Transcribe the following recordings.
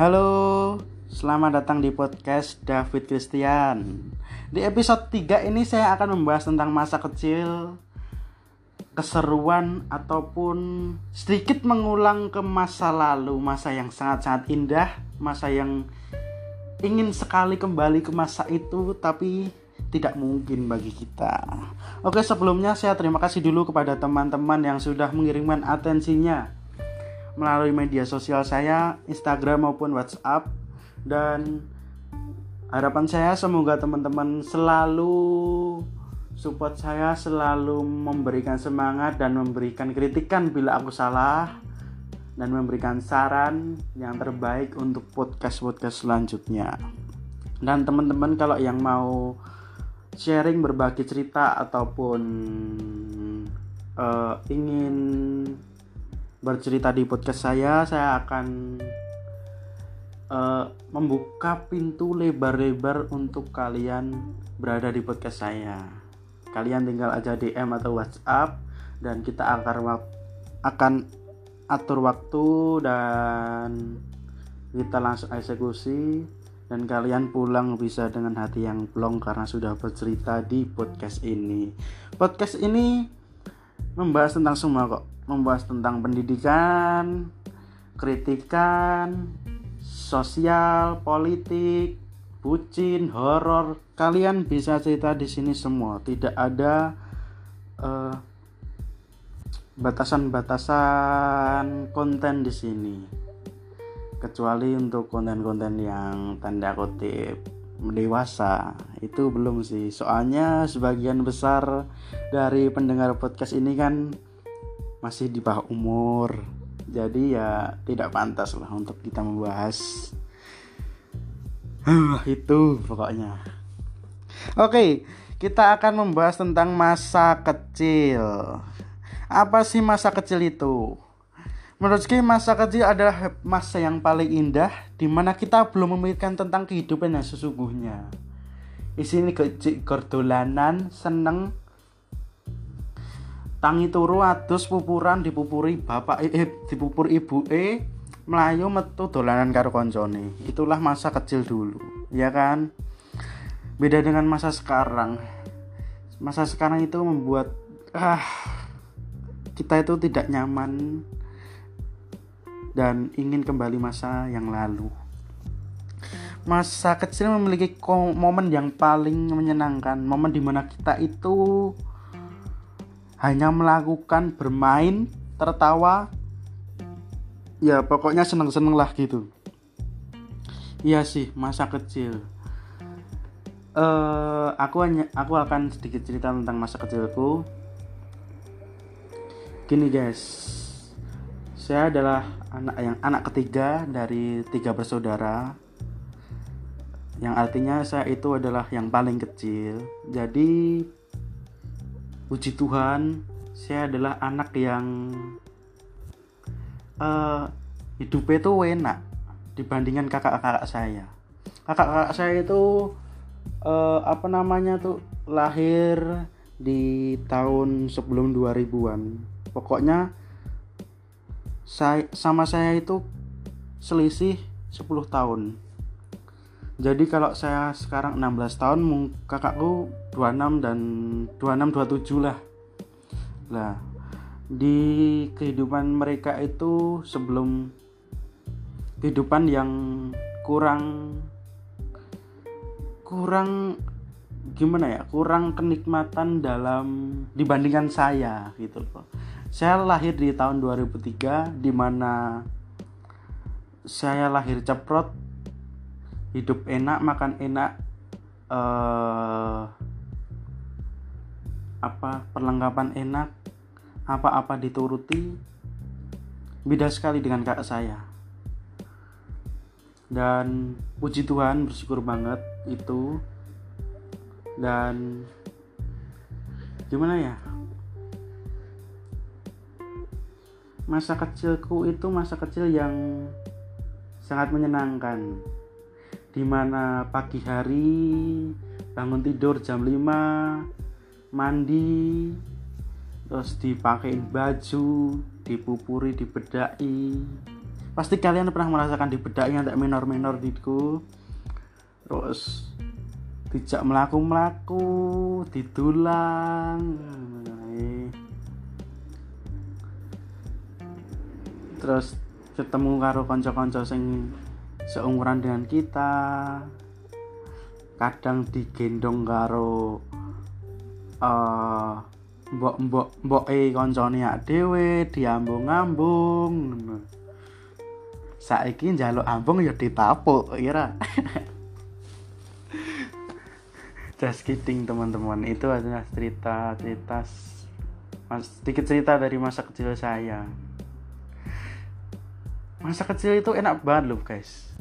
Halo, selamat datang di podcast David Christian. Di episode 3 ini saya akan membahas tentang masa kecil, keseruan ataupun sedikit mengulang ke masa lalu, masa yang sangat-sangat indah, masa yang ingin sekali kembali ke masa itu tapi tidak mungkin bagi kita. Oke, sebelumnya saya terima kasih dulu kepada teman-teman yang sudah mengirimkan atensinya melalui media sosial saya, Instagram maupun WhatsApp dan harapan saya semoga teman-teman selalu support saya selalu memberikan semangat dan memberikan kritikan bila aku salah dan memberikan saran yang terbaik untuk podcast-podcast selanjutnya. Dan teman-teman kalau yang mau sharing berbagi cerita ataupun uh, ingin bercerita di podcast saya, saya akan uh, membuka pintu lebar-lebar untuk kalian berada di podcast saya. Kalian tinggal aja DM atau WhatsApp dan kita akan akan atur waktu dan kita langsung eksekusi dan kalian pulang bisa dengan hati yang plong karena sudah bercerita di podcast ini. Podcast ini membahas tentang semua kok membahas tentang pendidikan, kritikan, sosial, politik, bucin, horor. Kalian bisa cerita di sini semua. Tidak ada batasan batasan-batasan konten di sini. Kecuali untuk konten-konten yang tanda kutip dewasa itu belum sih soalnya sebagian besar dari pendengar podcast ini kan masih di bawah umur. Jadi ya tidak pantas lah untuk kita membahas itu pokoknya. Oke kita akan membahas tentang masa kecil. Apa sih masa kecil itu? Menurut saya masa kecil adalah masa yang paling indah di mana kita belum memikirkan tentang kehidupan yang sesungguhnya. Di sini kecil gordolanan, seneng, tangi turu adus pupuran dipupuri bapak eh, dipupur ibu e melayu metu dolanan karo koncone. Itulah masa kecil dulu ya kan? Beda dengan masa sekarang. Masa sekarang itu membuat ah kita itu tidak nyaman dan ingin kembali masa yang lalu. Masa kecil memiliki momen yang paling menyenangkan momen di mana kita itu hanya melakukan bermain, tertawa, ya pokoknya seneng-seneng lah gitu. Iya sih masa kecil. Uh, aku hanya aku akan sedikit cerita tentang masa kecilku. Gini guys, saya adalah anak yang anak ketiga dari tiga bersaudara. Yang artinya saya itu adalah yang paling kecil. Jadi puji Tuhan saya adalah anak yang uh, hidupnya itu enak dibandingkan kakak-kakak saya. Kakak-kakak saya itu uh, apa namanya tuh lahir di tahun sebelum 2000-an pokoknya saya sama saya itu selisih 10 tahun. Jadi kalau saya sekarang 16 tahun kakakku 26 dan 26 27 lah. Lah di kehidupan mereka itu sebelum kehidupan yang kurang kurang gimana ya kurang kenikmatan dalam dibandingkan saya gitu loh. Saya lahir di tahun 2003 di mana saya lahir ceprot hidup enak makan enak uh, apa perlengkapan enak apa-apa dituruti beda sekali dengan kakak saya. Dan puji Tuhan bersyukur banget itu. Dan gimana ya? Masa kecilku itu masa kecil yang sangat menyenangkan. Di mana pagi hari bangun tidur jam 5 mandi terus dipakein baju dipupuri dibedai pasti kalian pernah merasakan di bedaknya tak minor-minor diku terus tidak melaku-melaku didulang terus ketemu karo konco-konco sing seumuran dengan kita. Kadang digendong karo uh, mbok mbok mbok e koncone dhewe diambung-ambung. Saiki njaluk ambung ya ditapuk kira just kidding teman-teman. Itu adalah cerita cerita sedikit cerita dari masa kecil saya. Masa kecil itu enak banget loh guys.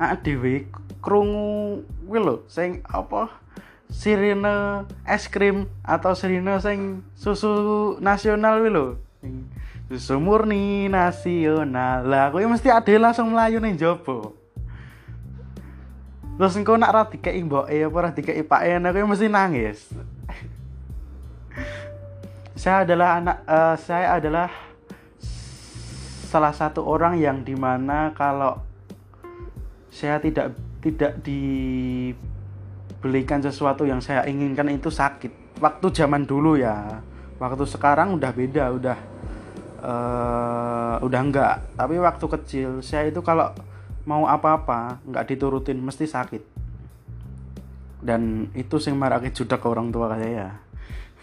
Ah dewi krungu kuwi lho sing apa sirine es krim atau sirine sing susu nasional kuwi lho. Susu murni nasional. Lah aku mesti ada langsung melayu nih jopo terus engkau nak ra dikei mboke apa ra dikei pake aku mesti nangis. Saya adalah anak uh, saya adalah salah satu orang yang di mana kalau saya tidak tidak dibelikan sesuatu yang saya inginkan itu sakit. Waktu zaman dulu ya. Waktu sekarang udah beda udah uh, udah enggak. Tapi waktu kecil saya itu kalau mau apa-apa nggak diturutin mesti sakit. Dan itu sing marake judak ke orang tua saya.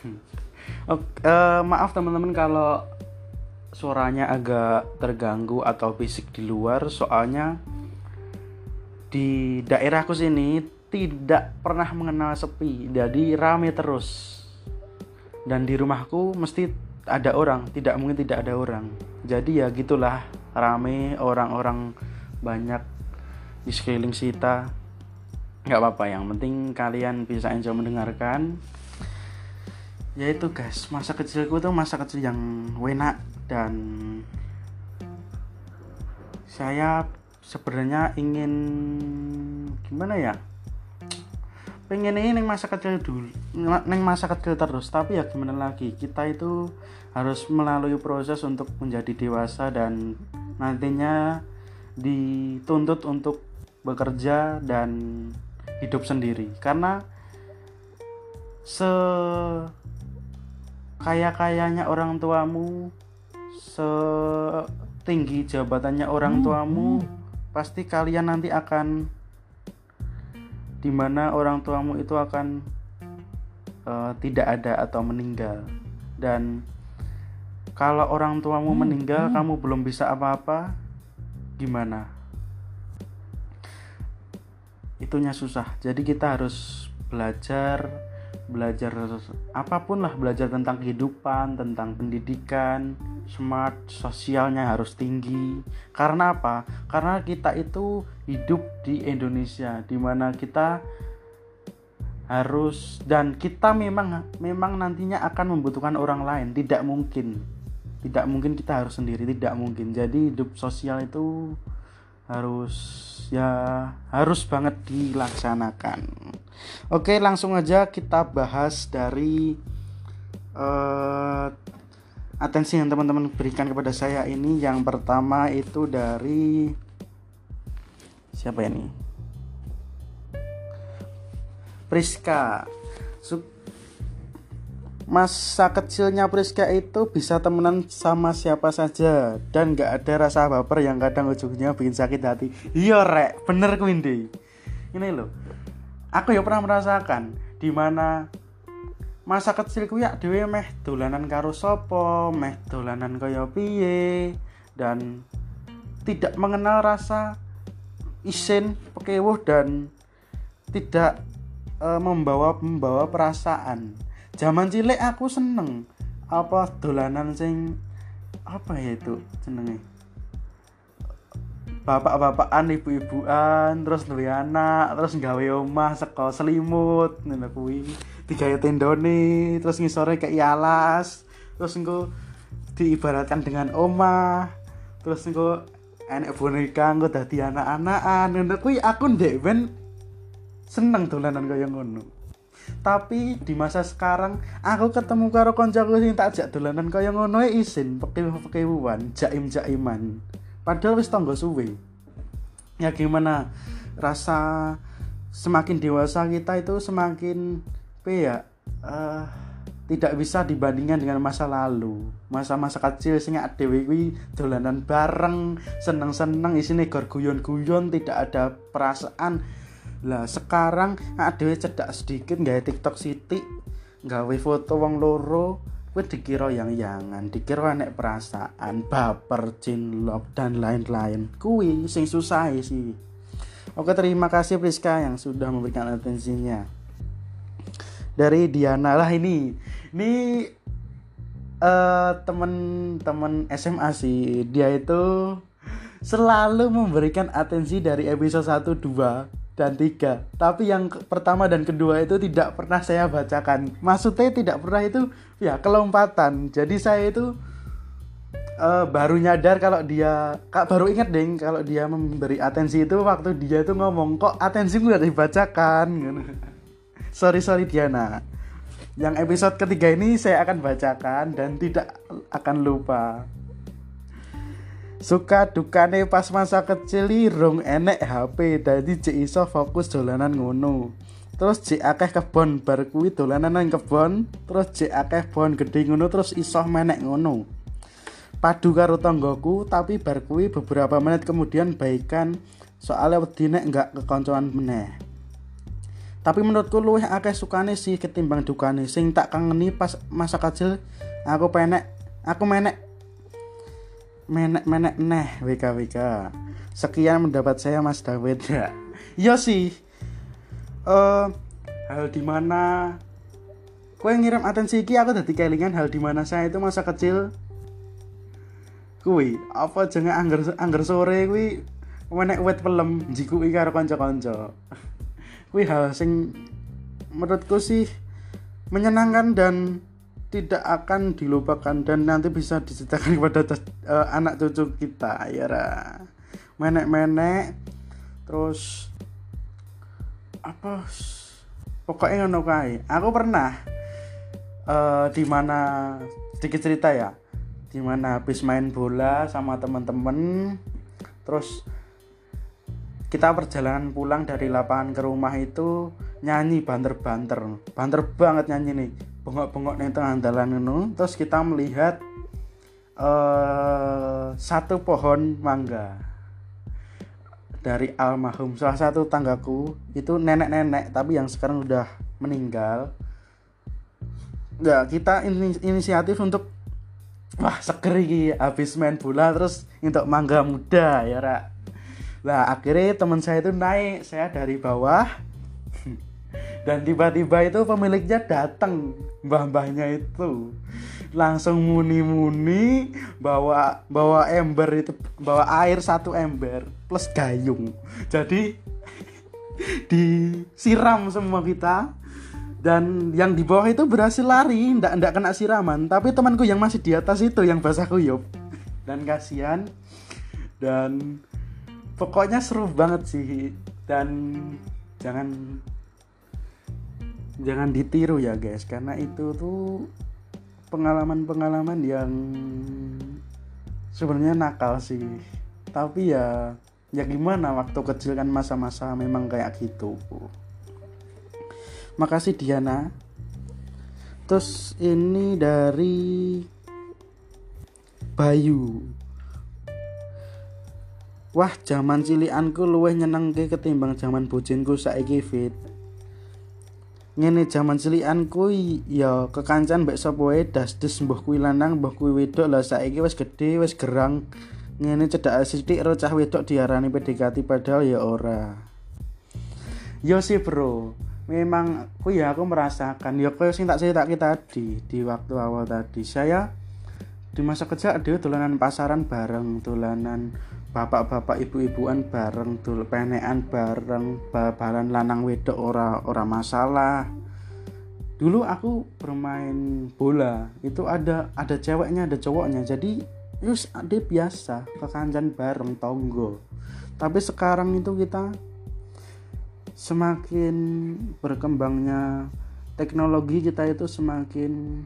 Oke, uh, maaf teman-teman kalau suaranya agak terganggu atau bisik di luar. Soalnya di daerahku sini tidak pernah mengenal sepi. Jadi rame terus. Dan di rumahku mesti ada orang. Tidak mungkin tidak ada orang. Jadi ya gitulah. Rame orang-orang banyak di sekeliling kita. Nggak apa-apa. Yang penting kalian bisa enjoy mendengarkan. Ya itu guys. Masa kecilku tuh masa kecil yang enak dan saya sebenarnya ingin gimana ya pengen ini neng masa kecil dulu neng masa kecil terus. Tapi ya gimana lagi kita itu harus melalui proses untuk menjadi dewasa dan nantinya dituntut untuk bekerja dan hidup sendiri. Karena se kaya kayanya orang tuamu setinggi jabatannya orang hmm, tuamu pasti kalian nanti akan di mana orang tuamu itu akan uh, tidak ada atau meninggal. Dan kalau orang tuamu hmm, meninggal hmm. kamu belum bisa apa-apa gimana? Itunya susah. Jadi kita harus belajar belajar apa pun lah belajar tentang kehidupan tentang pendidikan smart sosialnya harus tinggi. Karena apa? Karena kita itu hidup di Indonesia di mana kita harus dan kita memang memang nantinya akan membutuhkan orang lain. Tidak mungkin. Tidak mungkin kita harus sendiri tidak mungkin. Jadi hidup sosial itu harus ya harus banget dilaksanakan. Oke langsung aja kita bahas dari uh, atensi yang teman-teman berikan kepada saya ini. Yang pertama itu dari siapa ini? Priska masa kecilnya Priska itu bisa temenan sama siapa saja dan gak ada rasa baper yang kadang ujungnya bikin sakit hati. Iya rek. Bener Windy ini loh aku ya pernah merasakan di mana masa kecilku ya dewe meh dolanan karo sopo meh dolanan kaya piye dan tidak mengenal rasa isin pekewuh dan tidak e, membawa membawa perasaan zaman cilik aku seneng. Apa dolanan sing apa ya itu senengnya bapak-bapakan ibu-ibuan terus duwe anak terus gawe omah seko selimut ngono kuwi. Digawe tendone terus ngisore kayak alas terus engko diibaratkan dengan omah. Terus engko enek boneka engko dadi anak-anakan. Ngono kuwi aku ndek ben seneng dolanan kaya ngono tapi di masa sekarang aku ketemu karo koncoku sing tak ajak dolanan kaya ngono e isin pekewu-pekewuan jaim-jaiman. Padahal wis tangga suwe. Ya gimana rasa semakin dewasa kita itu semakin apa ya uh, tidak bisa dibandingkan dengan masa lalu. Masa-masa kecil sing dhewe kuwi dolanan bareng seneng-seneng isine gor guyon-guyon tidak ada perasaan lah sekarang dhewe cedak sedikit gawe TikTok Siti gawe foto wong loro kuwi dikira yang yangan dikira nek perasaan baper cinlok dan lain-lain. Kuwi sing susah sih. Oke terima kasih Priska yang sudah memberikan atensinya. Dari Diana lah ini ini uh, temen-temen SMA sih. Dia itu selalu memberikan atensi dari episode 1, 2 dan 3 tapi yang pertama dan kedua itu tidak pernah saya bacakan. Maksudnya tidak pernah itu ya kelompatan. Jadi saya itu uh, baru nyadar kalau dia kak baru ingat deh kalau dia memberi atensi itu waktu dia itu ngomong kok atensi gue udah dibacakan sorry sorry Diana. Yang episode ketiga ini saya akan bacakan dan tidak akan lupa suka dukane pas masa kecil rong enek HP jadi cek iso fokus dolanan ngono. Terus cek akeh kebon bar kuwi dolanan nang kebon terus cek akeh bon gede ngono terus iso menek ngono. Padu karo tonggoku tapi bar kuwi beberapa menit kemudian baikan soalnya wedi nek enggak kekoncoan meneh. Tapi menurutku luwih akeh sukane sih ketimbang dukane. Sing tak kangeni pas masa kecil aku penek aku menek menek menek neh WK WK sekian mendapat saya Mas Dawid. Ya iya sih. Uh, hal di mana kue ngirim atensi iki aku dadi kelingan hal di mana saya itu masa kecil. Kuwi apa jenenge angger angger sore kuwi menek wet pelem jikuki karo kanca-kanca. Kuwi hal sing menurutku sih menyenangkan dan tidak akan dilupakan dan nanti bisa diceritakan kepada uh, anak cucu kita ya menek-menek terus apa pokoknya ngono kae. Aku pernah uh, di mana sedikit cerita ya. Di mana habis main bola sama teman-teman terus kita perjalanan pulang dari lapangan ke rumah itu nyanyi banter-banter. Banter banget nyanyi nih bengok-bengok nih tengah jalan itu terus kita melihat uh, satu pohon mangga dari almarhum. Salah satu tanggaku itu nenek-nenek tapi yang sekarang udah meninggal. Ya kita in inisiatif untuk wah seger iki habis main bola terus untuk mangga muda ya rak lah akhirnya teman saya itu naik saya dari bawah dan tiba-tiba itu pemiliknya datang mbah-mbahnya itu. Langsung muni-muni bawa bawa ember itu bawa air satu ember plus gayung. Jadi disiram semua kita. Dan yang di bawah itu berhasil lari ndak ndak kena siraman. Tapi temanku yang masih di atas itu yang basah kuyup. Dan kasihan. Dan pokoknya seru banget sih. Dan jangan jangan ditiru ya guys. Karena itu tuh pengalaman-pengalaman yang sebenarnya nakal sih. Tapi ya ya gimana? Waktu kecil kan masa-masa memang kayak gitu makasih Diana. Terus ini dari Bayu. Wah, zaman cilianku luwih nyenengke ketimbang zaman bojinku saiki fit. Ngene zaman cilianku ya kekancan mbek sapa wae das-des mbah kuwi lanang, mbah kuwi wedok lah saiki wis gedhe, wis gerang. Ngene cedak sithik ro cah wedok diarani PDKT padahal ya ora. Yo sih, Bro memang aku ya aku merasakan ya kayak sing tak kita tadi di waktu awal tadi saya di masa kecil ada tulanan pasaran bareng tulanan bapak-bapak ibu-ibuan bareng tul penean bareng babalan lanang wedok ora ora masalah. Dulu aku bermain bola itu ada ada ceweknya ada cowoknya. Jadi yus ada biasa kekancan bareng tonggo. Tapi sekarang itu kita semakin berkembangnya teknologi kita itu semakin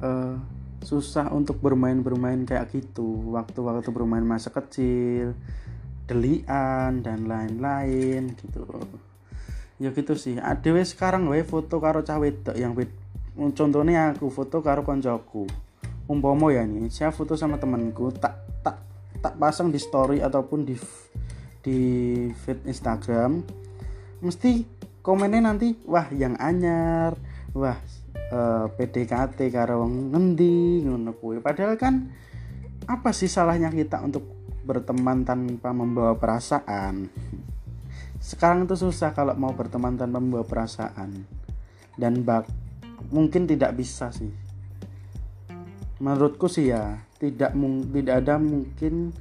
uh, susah untuk bermain-bermain kayak gitu. Waktu-waktu bermain masa kecil delian dan lain-lain gitu ya gitu sih. Adewe sekarang gue foto karo cawe yang contohnya aku foto karo koncoku. Umpomo ya nih saya foto sama temanku tak tak tak pasang di story ataupun di di feed Instagram. Mesti komennya nanti wah yang anyar. Wah eh, PDKT karo ngendi ngono kuwi. Padahal kan apa sih salahnya kita untuk berteman tanpa membawa perasaan? Sekarang itu susah kalau mau berteman tanpa membawa perasaan. Dan bak mungkin tidak bisa sih. Menurutku sih ya tidak tidak ada mungkin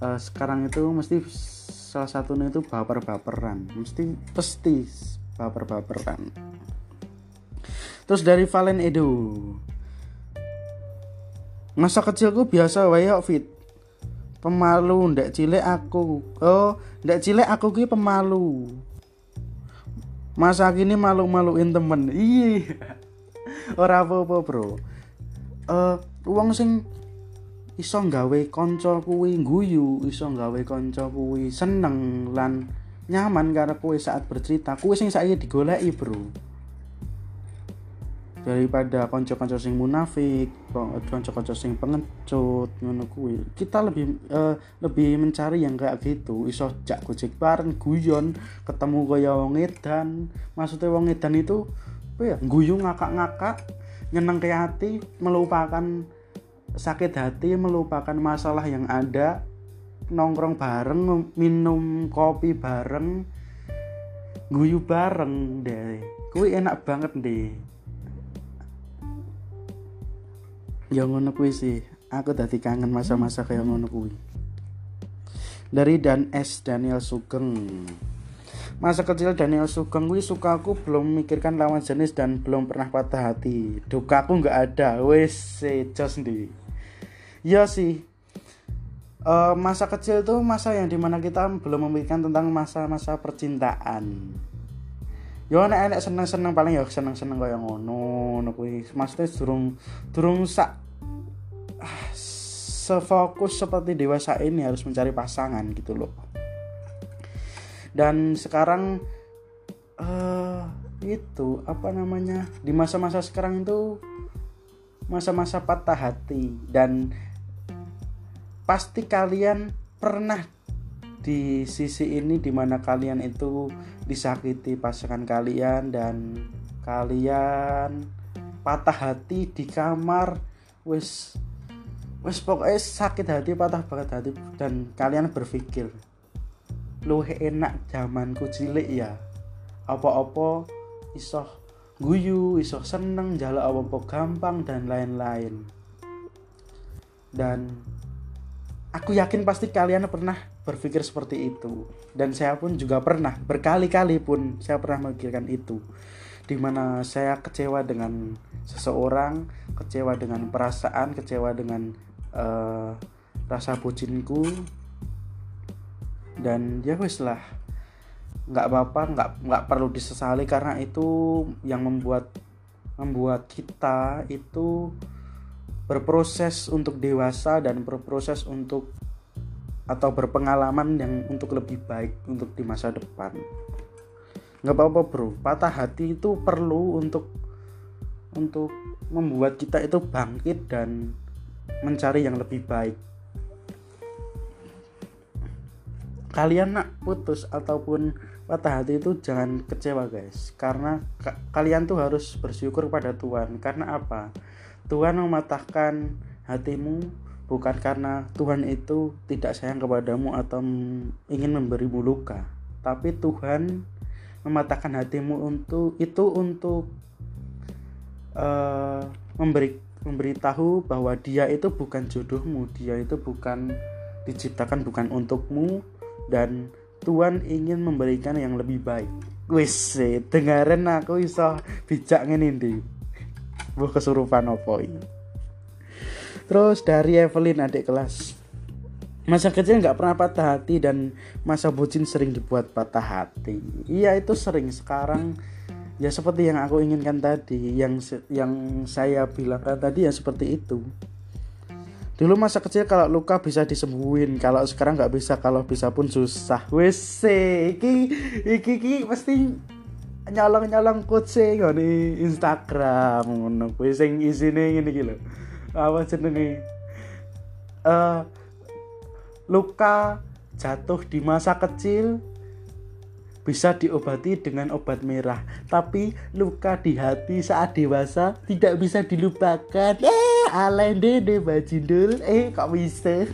uh, sekarang itu mesti salah satunya itu baper-baperan. Mesti pasti baper-baperan terus dari Valen Edo. Masa kecilku biasa wae fit. Pemalu ndak cilik aku. Oh ndak cilik aku ki pemalu. Masa kini malu-maluin temen. Iya. Ora apa-apa bro. Uh, wong sing iso nggawe kanca kuwi guyu, iso nggawe kanca kuwi seneng lan nyaman karo kowe saat bercerita, kuwi sing saya digoleki, Bro. Daripada kanca-kanca sing munafik, kanca-kanca sing pengecut ngono kuwi. Kita lebih uh, lebih mencari yang kayak gitu, iso jak gojek bareng, guyon, ketemu kaya wong edan. Maksudnya wong edan itu apa ya? Guyu ngakak-ngakak nyeneng ke hati melupakan sakit hati melupakan masalah yang ada nongkrong bareng minum kopi bareng guyu bareng deh kuwi enak banget deh ya ngono kuwi sih aku tadi kangen masa-masa kayak ngono kuwi dari dan S Daniel Sugeng Masa kecil Daniel Sugeng gue suka aku belum mikirkan lawan jenis dan belum pernah patah hati. Duka aku nggak ada. Wes jos nih. Ya sih. Uh, masa kecil itu masa yang di mana kita belum memikirkan tentang masa-masa percintaan. Yo nek enek seneng-seneng paling ya seneng-seneng kaya ngono ngono kuwi. Maksudnya durung sak ah, sefokus seperti dewasa ini harus mencari pasangan gitu loh dan sekarang uh, itu apa namanya di masa-masa sekarang itu masa-masa patah hati dan pasti kalian pernah di sisi ini di mana kalian itu disakiti pasangan kalian dan kalian patah hati di kamar. Wes wes pokoknya sakit hati patah banget hati dan kalian berpikir luwih enak zamanku cilik ya? Apa-apa iso guyu iso seneng jala apa-apa gampang dan lain-lain. Dan aku yakin pasti kalian pernah berpikir seperti itu. Dan saya pun juga pernah berkali-kali pun saya pernah memikirkan itu. Di mana saya kecewa dengan seseorang kecewa dengan perasaan kecewa dengan uh, rasa bucinku. Dan ya wes lah nggak apa-apa nggak nggak perlu disesali karena itu yang membuat membuat kita itu berproses untuk dewasa dan berproses untuk atau berpengalaman yang untuk lebih baik untuk di masa depan. Nggak apa-apa bro. Patah hati itu perlu untuk untuk membuat kita itu bangkit dan mencari yang lebih baik. Kalian nak putus ataupun patah hati itu jangan kecewa guys. Karena ka kalian tuh harus bersyukur pada Tuhan. Karena apa? Tuhan mematahkan hatimu bukan karena Tuhan itu tidak sayang kepadamu atau ingin memberimu luka tapi Tuhan mematahkan hatimu untuk itu untuk uh, memberi memberitahu bahwa dia itu bukan jodohmu dia itu bukan diciptakan bukan untukmu dan Tuhan ingin memberikan yang lebih baik. Wis, dengarin aku iso bijak ngene ndi. Buh kesurupan opo ini. Terus dari Evelyn adik kelas. Masa kecil nggak pernah patah hati dan masa bucin sering dibuat patah hati. Iya itu sering. Sekarang ya seperti yang aku inginkan tadi yang yang saya bilangkan tadi ya seperti itu. Dulu masa kecil kalau luka bisa disembuhin kalau sekarang nggak bisa kalau bisa pun susah. Wes iki iki iki pasti nyolong nyolong kucing di Instagram ngono. Kuwi sing isine ngene apa jenenge? Uh, luka jatuh di masa kecil bisa diobati dengan obat merah. Tapi luka di hati saat dewasa tidak bisa dilupakan. Eh alende deh bajindul eh kok bisa?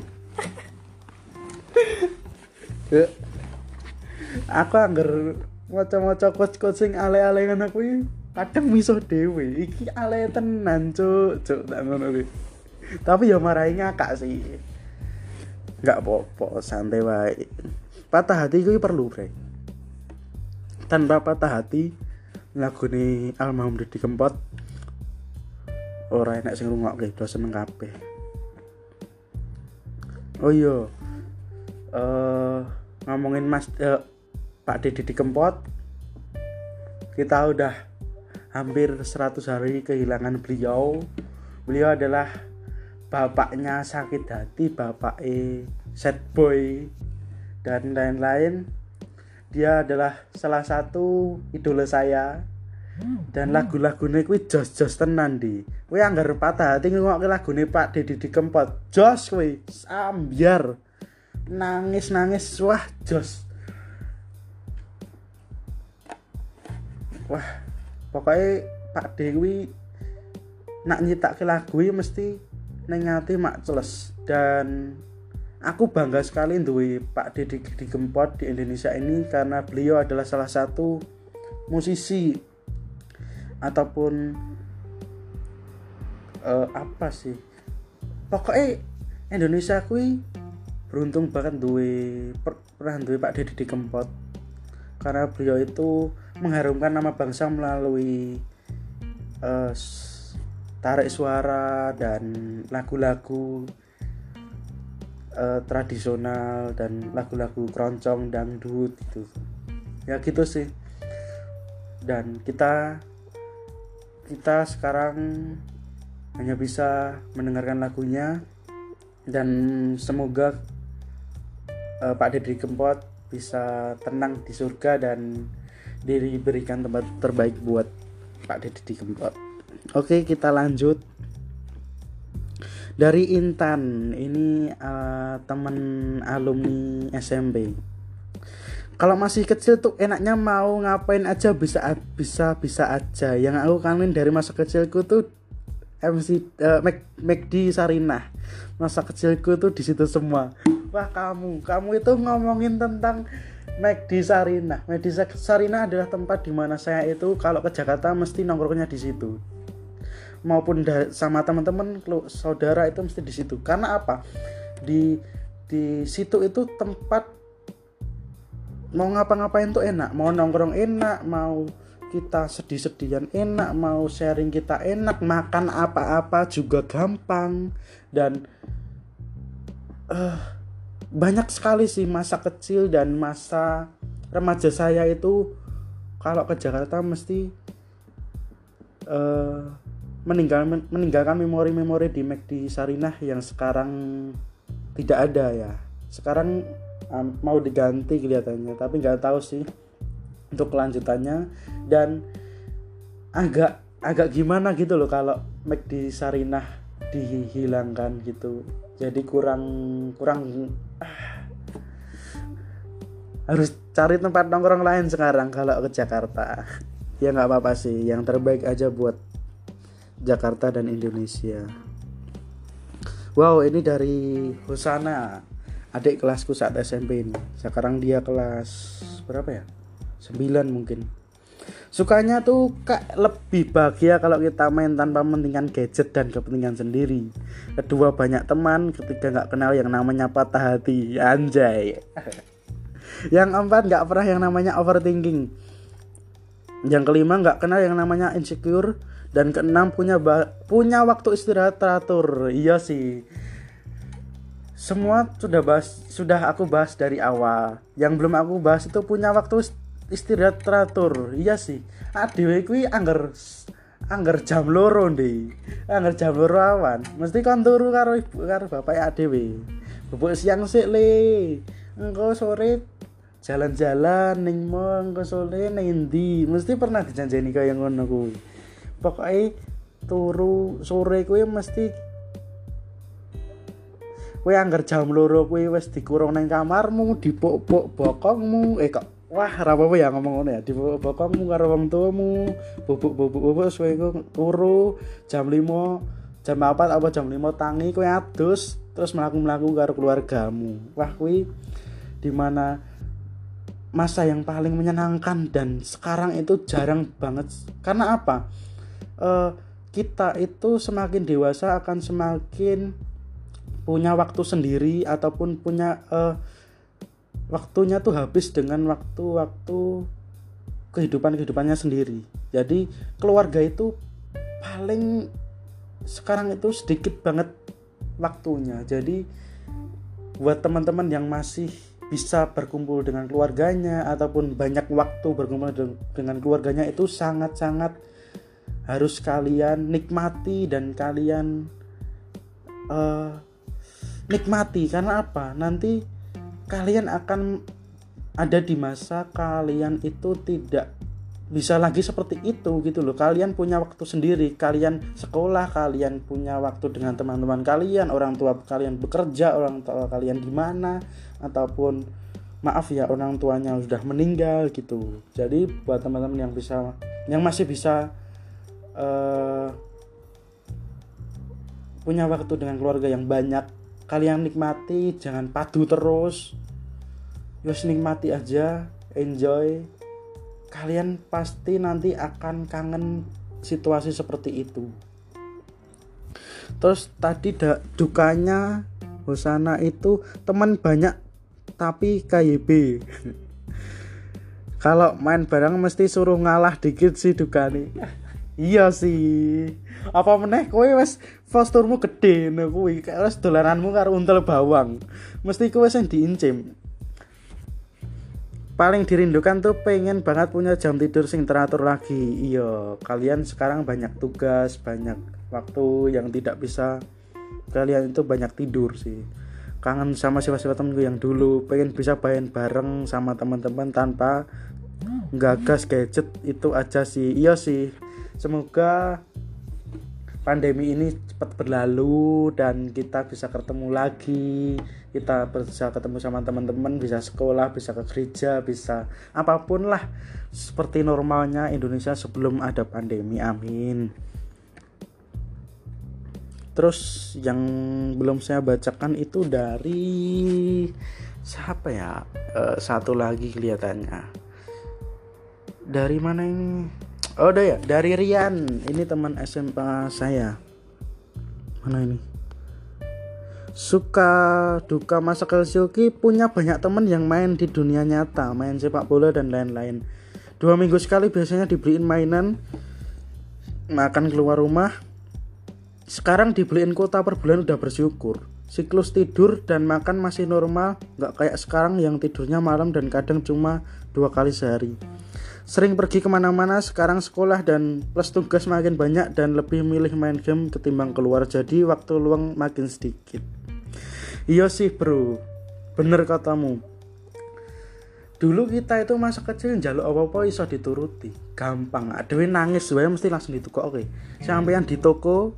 Aku angger maca-maca coach sing ale-ale ngono kuwi kadang miso dewe iki ale tenan cuk. Cuk tak ngono tapi ya marahi ngakak sih. Nggak apa-apa santai wae. Patah hati kuwi perlu bre. Tanpa patah hati lagu ini almarhum Didi Kempot orang enak sing ngrungokke do seneng kabeh. Oh iya. Uh, ngomongin Mas uh, Pak Didi Kempot kita udah hampir 100 hari kehilangan beliau. Beliau adalah bapaknya sakit hati bapak e set boy dan lain-lain. Dia adalah salah satu idola saya. Dan lagu-lagune kuwi jos-jos tenan di. Kuwi anggar patah hati ngrungokke lagune Pak Dedi di Kempot. Jos kuwi sambiar nangis-nangis wah jos. Wah pokoknya Pak Dewi nak nyitake lagu mesti neng mak celes. Dan Aku bangga sekali duwe Pak Deddy di Gempot di Indonesia ini karena beliau adalah salah satu musisi ataupun uh, apa sih? Pokoknya Indonesia kui beruntung banget duwe per, pernah duwe Pak Deddy di Gempot. Karena beliau itu mengharumkan nama bangsa melalui uh, tarik suara dan lagu-lagu uh, tradisional dan lagu-lagu keroncong dangdut gitu. Ya gitu sih. Dan kita kita sekarang hanya bisa mendengarkan lagunya dan semoga uh, Pak Deddy Kempot bisa tenang di surga dan diberikan tempat terbaik buat Pak Deddy Kempot. Oke, kita lanjut. Dari Intan ini uh, teman alumni SMP kalau masih kecil tuh enaknya mau ngapain aja bisa bisa bisa aja. Yang aku kangen dari masa kecilku tuh MC uh, Mac, McD Sarinah. Masa kecilku tuh di situ semua. Wah kamu kamu itu ngomongin tentang McD Sarinah McD Sarinah adalah tempat di mana saya itu kalau ke Jakarta mesti nongkrongnya di situ. Maupun sama teman-teman saudara itu mesti di situ. Karena apa? Di di situ itu tempat mau ngapa-ngapain tuh enak. Mau nongkrong enak mau kita sedih-sedihan enak mau sharing kita enak makan apa-apa juga gampang. Dan uh, banyak sekali sih masa kecil dan masa remaja saya itu kalau ke Jakarta mesti uh, meninggal meninggalkan memori-memori di McD Sarinah yang sekarang tidak ada ya. Sekarang um, mau diganti kelihatannya tapi nggak tahu sih untuk kelanjutannya. Dan agak agak gimana gitu loh kalau McD Sarinah dihilangkan gitu jadi kurang kurang ah, harus cari tempat nongkrong lain sekarang kalau ke Jakarta ya nggak apa-apa sih yang terbaik aja buat Jakarta dan Indonesia. Wow, ini dari Husana, adik kelasku saat SMP ini. Sekarang dia kelas berapa ya? 9 mungkin. Sukanya tuh kak lebih bahagia kalau kita main tanpa mementingkan gadget dan kepentingan sendiri. Kedua banyak teman, ketiga nggak kenal yang namanya patah hati, anjay. yang keempat nggak pernah yang namanya overthinking. Yang kelima nggak kenal yang namanya insecure dan keenam punya punya waktu istirahat teratur iya sih semua sudah bahas sudah aku bahas dari awal yang belum aku bahas itu punya waktu istirahat teratur. Iya sih. Adewe kuwi angger angger jam loro ndi? Angger jam loro awan. Mesti kon turu karo ibu karo bapak adewe bubuk siang sik le. Engko sore jalan-jalan ning mall engko sore ning ndi mesti pernah dijanjeni kaya ngono kuwi. Pokoke turu sore kuwi mesti kowe angger jam loro kuwi wis dikurung nang kamarmu dipok-pok bokongmu. Eh kok wah apa ya ngomong ngono ya. Di bokongmu karo wong tuamu. Bubuk-bubuk suwe turu jam 5 jam 4 apa jam 5 tangi kowe adus terus melaku-melaku karo keluargamu. Wah kuwi di mana masa yang paling menyenangkan dan sekarang itu jarang banget. Karena apa? Uh, kita itu semakin dewasa akan semakin punya waktu sendiri ataupun punya uh, waktunya tuh habis dengan waktu-waktu kehidupan kehidupannya sendiri. Jadi keluarga itu paling sekarang itu sedikit banget waktunya. Jadi buat teman-teman yang masih bisa berkumpul dengan keluarganya ataupun banyak waktu berkumpul dengan keluarganya itu sangat-sangat harus kalian nikmati dan kalian uh, nikmati. Karena apa? Nanti kalian akan ada di masa kalian itu tidak bisa lagi seperti itu gitu loh. Kalian punya waktu sendiri kalian sekolah kalian punya waktu dengan teman-teman kalian orang tua kalian bekerja orang tua kalian di mana ataupun maaf ya orang tuanya sudah meninggal gitu. Jadi buat teman-teman yang bisa yang masih bisa uh, punya waktu dengan keluarga yang banyak kalian nikmati jangan padu terus Yos nikmati aja, enjoy. Kalian pasti nanti akan kangen situasi seperti itu. Terus tadi da, dukanya Hosana itu teman banyak tapi KYB. Kalau main bareng mesti suruh ngalah dikit sih dukane. iya sih. Apa meneh kowe wes posturmu gede kuwi kayak wis dolananmu karo untel bawang. Mesti kowe sing diincim paling dirindukan tuh pengen banget punya jam tidur sing teratur lagi. Iya kalian sekarang banyak tugas banyak waktu yang tidak bisa kalian itu banyak tidur sih. Kangen sama sifat-sifat temenku yang dulu pengen bisa main bareng sama teman-teman tanpa gagas gadget itu aja sih. Iya sih semoga pandemi ini cepat berlalu dan kita bisa ketemu lagi. Kita bisa ketemu sama teman-teman bisa sekolah bisa ke gereja bisa apa pun lah seperti normalnya Indonesia sebelum ada pandemi. Amin. Terus yang belum saya bacakan itu dari siapa ya? E, satu lagi kelihatannya. Dari mana ini oh ya? Dari Rian. Ini teman SMA saya. Mana ini? Suka duka masa Kelsioki punya banyak teman yang main di dunia nyata main sepak bola dan lain-lain. Dua minggu sekali biasanya dibeliin mainan makan keluar rumah. Sekarang dibeliin kota per bulan udah bersyukur. Siklus tidur dan makan masih normal nggak kayak sekarang yang tidurnya malam dan kadang cuma dua kali sehari sering pergi ke mana-mana sekarang sekolah dan plus tugas makin banyak dan lebih milih main game ketimbang keluar. Jadi waktu luang makin sedikit. Iya sih bro. Bener katamu. Dulu kita itu masa kecil jaluk apa-apa iso dituruti. Gampang. Adewe nangis wae mesti langsung ditukok oke sampean di toko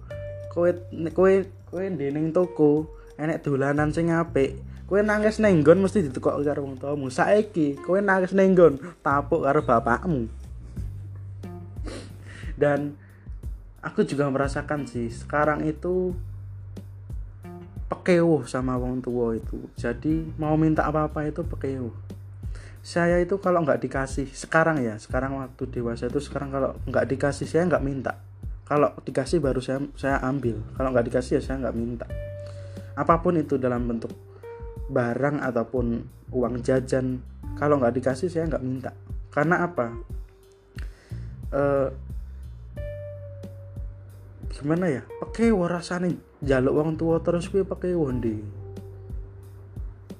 kowe kowe kowe ndene toko enek dolanan sing apik Kowe nangis nenggon mesti ditekok karo wong tuamu. Saiki kowe nangis nenggon tapuk karo bapakmu. Dan aku juga merasakan sih sekarang itu pekewuh sama wong tua itu. Jadi mau minta apa-apa itu pekewuh. Saya itu kalau nggak dikasih sekarang ya, sekarang waktu dewasa itu sekarang kalau nggak dikasih saya nggak minta. Kalau dikasih baru saya saya ambil. Kalau nggak dikasih ya saya nggak minta. Apa pun itu dalam bentuk barang ataupun uang jajan kalau nggak dikasih saya nggak minta. Karena apa? E, gimana ya? Pakai rasanya jaluk uang tua terus gue pakai wondi.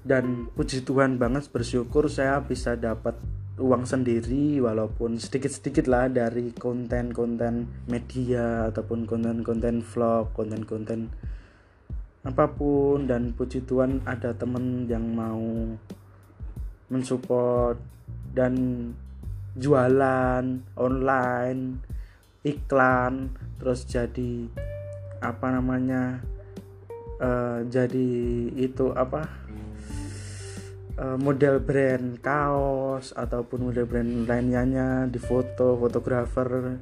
Dan puji Tuhan banget bersyukur saya bisa dapat uang sendiri walaupun sedikit-sedikit lah dari konten-konten media ataupun konten-konten vlog, konten-konten apa pun dan puji Tuhan ada temen yang mau mensupport dan jualan online iklan terus jadi apa namanya uh, jadi itu apa uh, model brand kaos ataupun model brand lainnya di foto fotografer.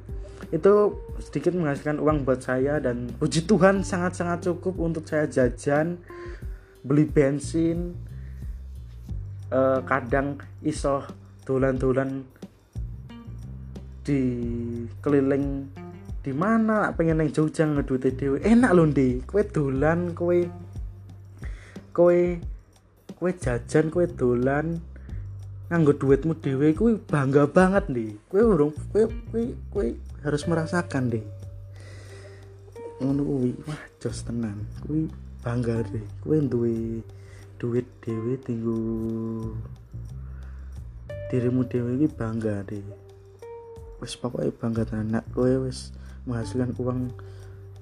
Itu sedikit menghasilkan uang buat saya dan puji Tuhan sangat-sangat cukup untuk saya jajan beli bensin uh, kadang iso dolan-dolan di keliling di mana pengen yang Jogja ngedute dewe enak loh di kue dolan kue kue kue jajan kue dolan nganggo duitmu dewe kue bangga banget nih kue urung kue kue kue harus merasakan deh ngono kuwi wah jos tenan. Kue bangga deh kue duwe duit dewe tinggu dirimu dewe ini bangga deh wes pokoknya bangga tenan kue wes menghasilkan uang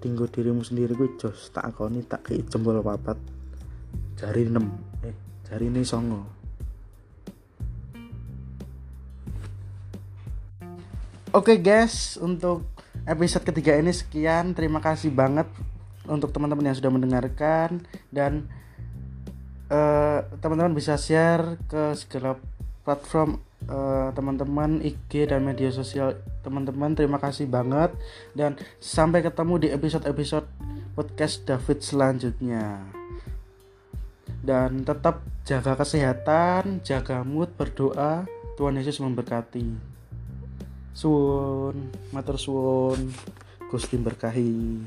tinggu dirimu sendiri gue jos tak akoni tak kei jempol papat jari 6 eh hari ini songo Oke okay guys, untuk episode ketiga ini sekian. Terima kasih banget untuk teman-teman yang sudah mendengarkan dan eh, teman-teman bisa share ke segala platform uh, teman-teman IG dan media sosial teman-teman. Terima kasih banget dan sampai ketemu di episode-episode podcast David selanjutnya dan tetap jaga kesehatan, jaga mood, berdoa. Tuhan Yesus memberkati. Suwun, matur Gusti berkahi.